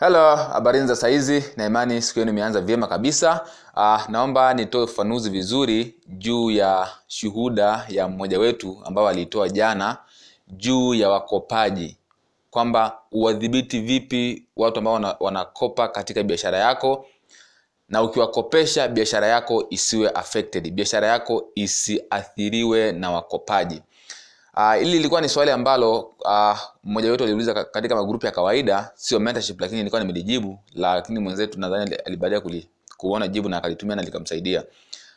Hello, habari za saizi. Na imani siku yenu imeanza vyema kabisa. Uh, naomba nitoe ufafanuzi vizuri juu ya shuhuda ya mmoja wetu ambao aliitoa jana juu ya wakopaji. Kwamba uwadhibiti vipi watu ambao wana- wanakopa katika biashara yako na ukiwakopesha biashara yako isiwe affected biashara yako isiathiriwe na wakopaji Uh, hili lilikuwa ni swali ambalo uh, mmoja wetu aliuliza katika magrupu ya kawaida sio mentorship lakini nilikuwa nimelijibu lakini mwenzetu nadhani alibadia kuona jibu na akalitumia na likamsaidia.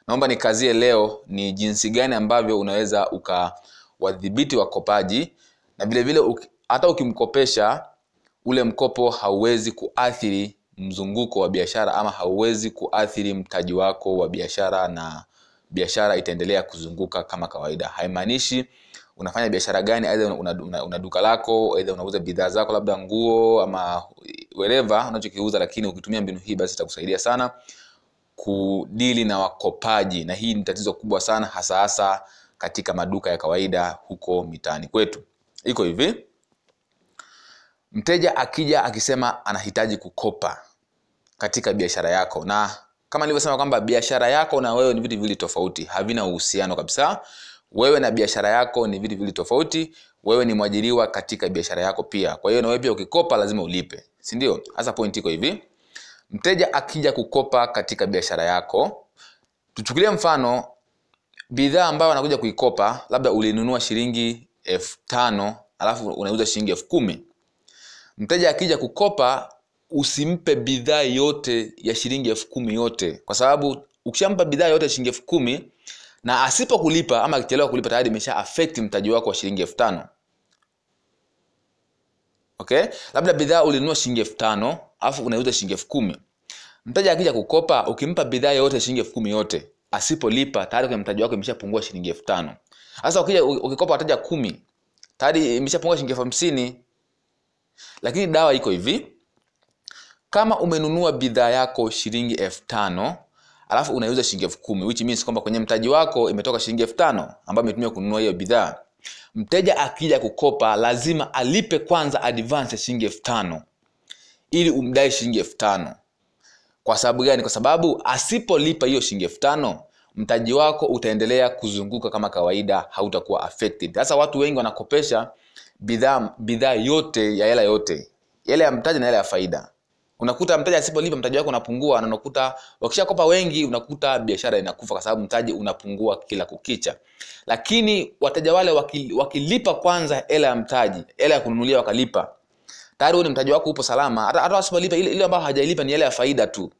Naomba nikazie leo ni jinsi gani ambavyo unaweza ukawadhibiti wakopaji na vile vile uki- hata ukimkopesha ule mkopo hauwezi kuathiri mzunguko wa biashara ama hauwezi kuathiri mtaji wako wa biashara na biashara itaendelea kuzunguka kama kawaida. Haimaanishi unafanya biashara gani? Aidha una, una, una duka lako aidha unauza bidhaa zako labda nguo ama wherever unachokiuza lakini ukitumia mbinu hii basi itakusaidia sana kudili na wakopaji. Na hii ni tatizo kubwa sana hasa hasa katika maduka ya kawaida huko mitaani kwetu. Iko hivi. Mteja akija akisema anahitaji kukopa katika biashara yako. Na kama nilivyosema kwamba biashara yako na wewe ni vitu viwili tofauti havina uhusiano kabisa wewe na biashara yako ni vitu viwili tofauti wewe ni mwajiriwa katika biashara yako pia. Kwa hiyo na wewe pia ukikopa lazima ulipe. Si ndio? Hasa point iko hivi. Mteja akija kukopa katika biashara yako tuchukulie mfano bidhaa ambayo anakuja kuikopa labda ulinunua shilingi elfu tano alafu unauza shilingi elfu kumi. Mteja akija kukopa usimpe bidhaa yote ya shilingi elfu kumi yote. Kwa sababu ukishampa bidhaa yote shilingi elfu kumi na asipokulipa ama akichelewa kulipa tayari imesha affect mtaji wako wa shilingi elfu tano. Okay? Labda bidhaa ulinunua shilingi elfu tano alafu unaiuza shilingi elfu kumi. Mteja akija kukopa ukimpa bidhaa yote shilingi elfu kumi yote asipolipa tayari kwenye mtaji wako imeshapungua shilingi elfu tano. Sasa ukija ukikopa wateja kumi tayari imeshapungua shilingi elfu hamsini. Lakini dawa iko hivi. Kama umenunua bidhaa yako shilingi elfu tano alafu unaiuza shilingi elfu kumi which means kwamba kwenye mtaji wako imetoka shilingi elfu tano ambayo imetumia kununua hiyo bidhaa. Mteja akija kukopa lazima alipe kwanza advance ya shilingi elfu tano ili umdai shilingi elfu tano. Kwa sababu gani? Kwa sababu asipolipa hiyo shilingi elfu tano mtaji wako utaendelea kuzunguka kama kawaida hautakuwa affected. Sasa watu wengi wanakopesha bidhaa bidhaa yote ya hela yote yale ya mtaji na yale ya faida unakuta mteja asipolipa mtaji wako unapungua na unakuta wakishakopa wengi unakuta biashara inakufa kwa sababu mtaji unapungua kila kukicha. Lakini wateja wale waki- wakilipa kwanza hela ya mtaji hela ya kununulia wakalipa. Tayari ni mtaji wako upo salama hata, hata wasipolipa ile, ile ambayo hajailipa ni hela ya faida tu.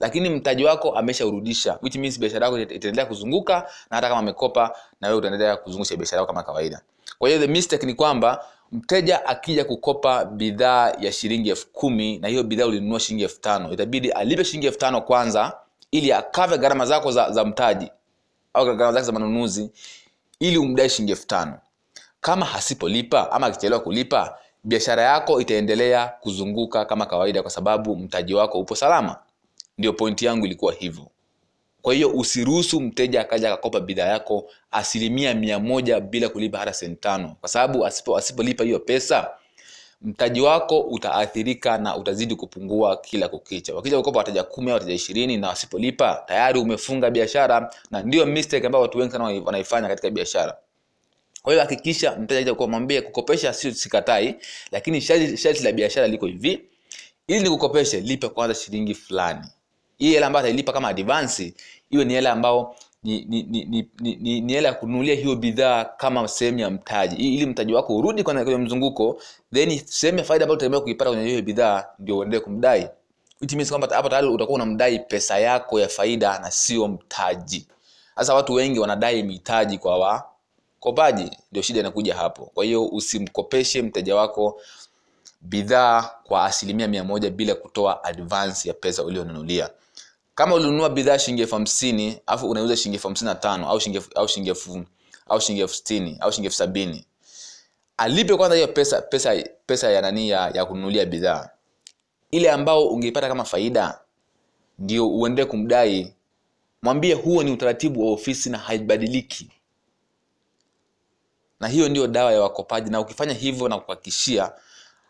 Lakini mtaji wako ameshaurudisha which means biashara yako itaendelea kuzunguka na hata kama amekopa na wewe utaendelea kuzungusha biashara yako kama kawaida kwa hiyo the mistake ni kwamba mteja akija kukopa bidhaa ya shilingi elfu kumi na hiyo bidhaa ulinunua shilingi elfu tano itabidi alipe shilingi elfu tano kwanza ili akave gharama zako za, za mtaji au gharama zake za manunuzi ili umdai shilingi elfu tano. Kama hasipolipa ama akichelewa kulipa biashara yako itaendelea kuzunguka kama kawaida kwa sababu mtaji wako upo salama. Ndio pointi yangu ilikuwa hivyo kwa hiyo usiruhusu mteja akaja akakopa bidhaa yako asilimia mia moja bila kulipa hata senti tano. Kwa sababu asipo asipolipa hiyo pesa mtaji wako utaathirika na utazidi kupungua kila kukicha. Wakija kukopa wateja kumi au wateja ishirini na wasipolipa tayari umefunga biashara na ndio mistake ambayo watu wengi sana wanaifanya katika biashara. Kwa hiyo hakikisha mteja kumwambia kukopesha sio sikatai lakini sharti la biashara liko hivi. Ili nikukopeshe lipe kwanza shilingi fulani hii hela ambayo atailipa kama advance hiyo ni hela ambayo ni ni ni ni, ni, hela ya kununulia hiyo bidhaa kama sehemu ya mtaji. Ili mtaji wako urudi kwenye, mzunguko then sehemu ya faida ambayo utategemea kuipata kwenye hiyo bidhaa ndio uendelee kumdai. Which means kwamba hapo tayari utakuwa unamdai pesa yako ya faida na sio mtaji. Sasa watu wengi wanadai mitaji kwa wakopaji ndio shida inakuja hapo. Kwa hiyo usimkopeshe mteja wako bidhaa kwa asilimia mia moja bila kutoa advance ya pesa ulionunulia kama ulinunua bidhaa shilingi elfu hamsini alafu unauza shilingi elfu hamsini na tano au shilingi au shilingi elfu au shilingi elfu sitini au shilingi elfu sabini alipe kwanza hiyo pesa pesa pesa ya nani ya, ya kununulia bidhaa. Ile ambao ungeipata kama faida ndio uendelee kumdai mwambie huo ni utaratibu wa ofisi na haibadiliki. Na hiyo ndio dawa ya wakopaji na ukifanya hivyo na kuhakikishia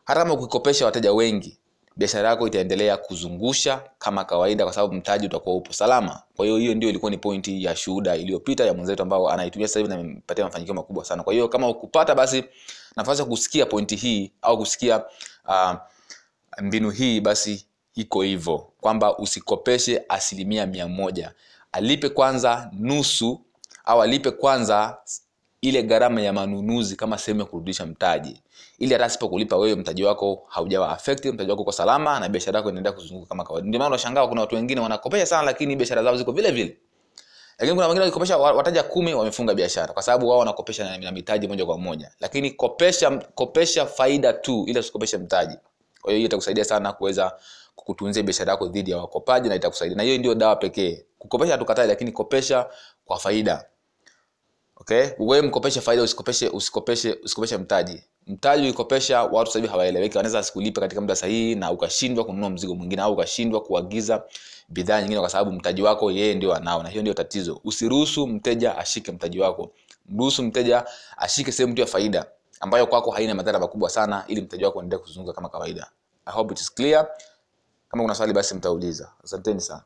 hata kama ukikopesha wateja wengi biashara yako itaendelea kuzungusha kama kawaida kwa sababu mtaji utakuwa upo salama. Kwa hiyo hiyo ndio ilikuwa ni pointi ya shuhuda iliyopita ya mwenzetu ambao anaitumia sasa hivi na imempatia mafanikio makubwa sana. Kwa hiyo kama ukupata basi nafasi ya kusikia pointi hii au kusikia uh, mbinu hii basi iko hivyo. Kwamba usikopeshe asilimia mia moja. Alipe kwanza nusu au alipe kwanza ile gharama ya manunuzi kama sehemu ya kurudisha mtaji. Ili hata asipokulipa wewe mtaji wako haujawa affected mtaji wako uko salama na biashara yako inaendelea kuzunguka kama kawaida. Ndio maana unashangaa kuna watu wengine wanakopesha sana lakini biashara zao ziko vile vile. Lakini kuna wengine wakikopesha wataja kumi wamefunga biashara kwa sababu wao wanakopesha na, na mitaji moja kwa moja. Lakini kopesha kopesha faida tu ili usikopeshe mtaji. Kwa hiyo hiyo itakusaidia sana kuweza kutunzia biashara yako dhidi ya wakopaji na itakusaidia. Na hiyo ndio dawa pekee. Kukopesha hatukatai lakini kopesha kwa faida okay? Wewe mkopeshe faida usikopeshe usikopeshe usikopeshe mtaji. Mtaji ulikopesha watu sasa hivi hawaeleweki. Wanaweza sikulipa katika muda sahihi na ukashindwa kununua mzigo mwingine au ukashindwa kuagiza bidhaa nyingine kwa sababu mtaji wako yeye ndio anao na hiyo ndio tatizo. Usiruhusu mteja ashike mtaji wako. Mruhusu mteja ashike sehemu tu ya faida ambayo kwako haina madhara makubwa sana ili mtaji wako endelee kuzunguka kama kawaida. I hope it is clear. Kama kuna swali basi mtauliza. Asanteni sana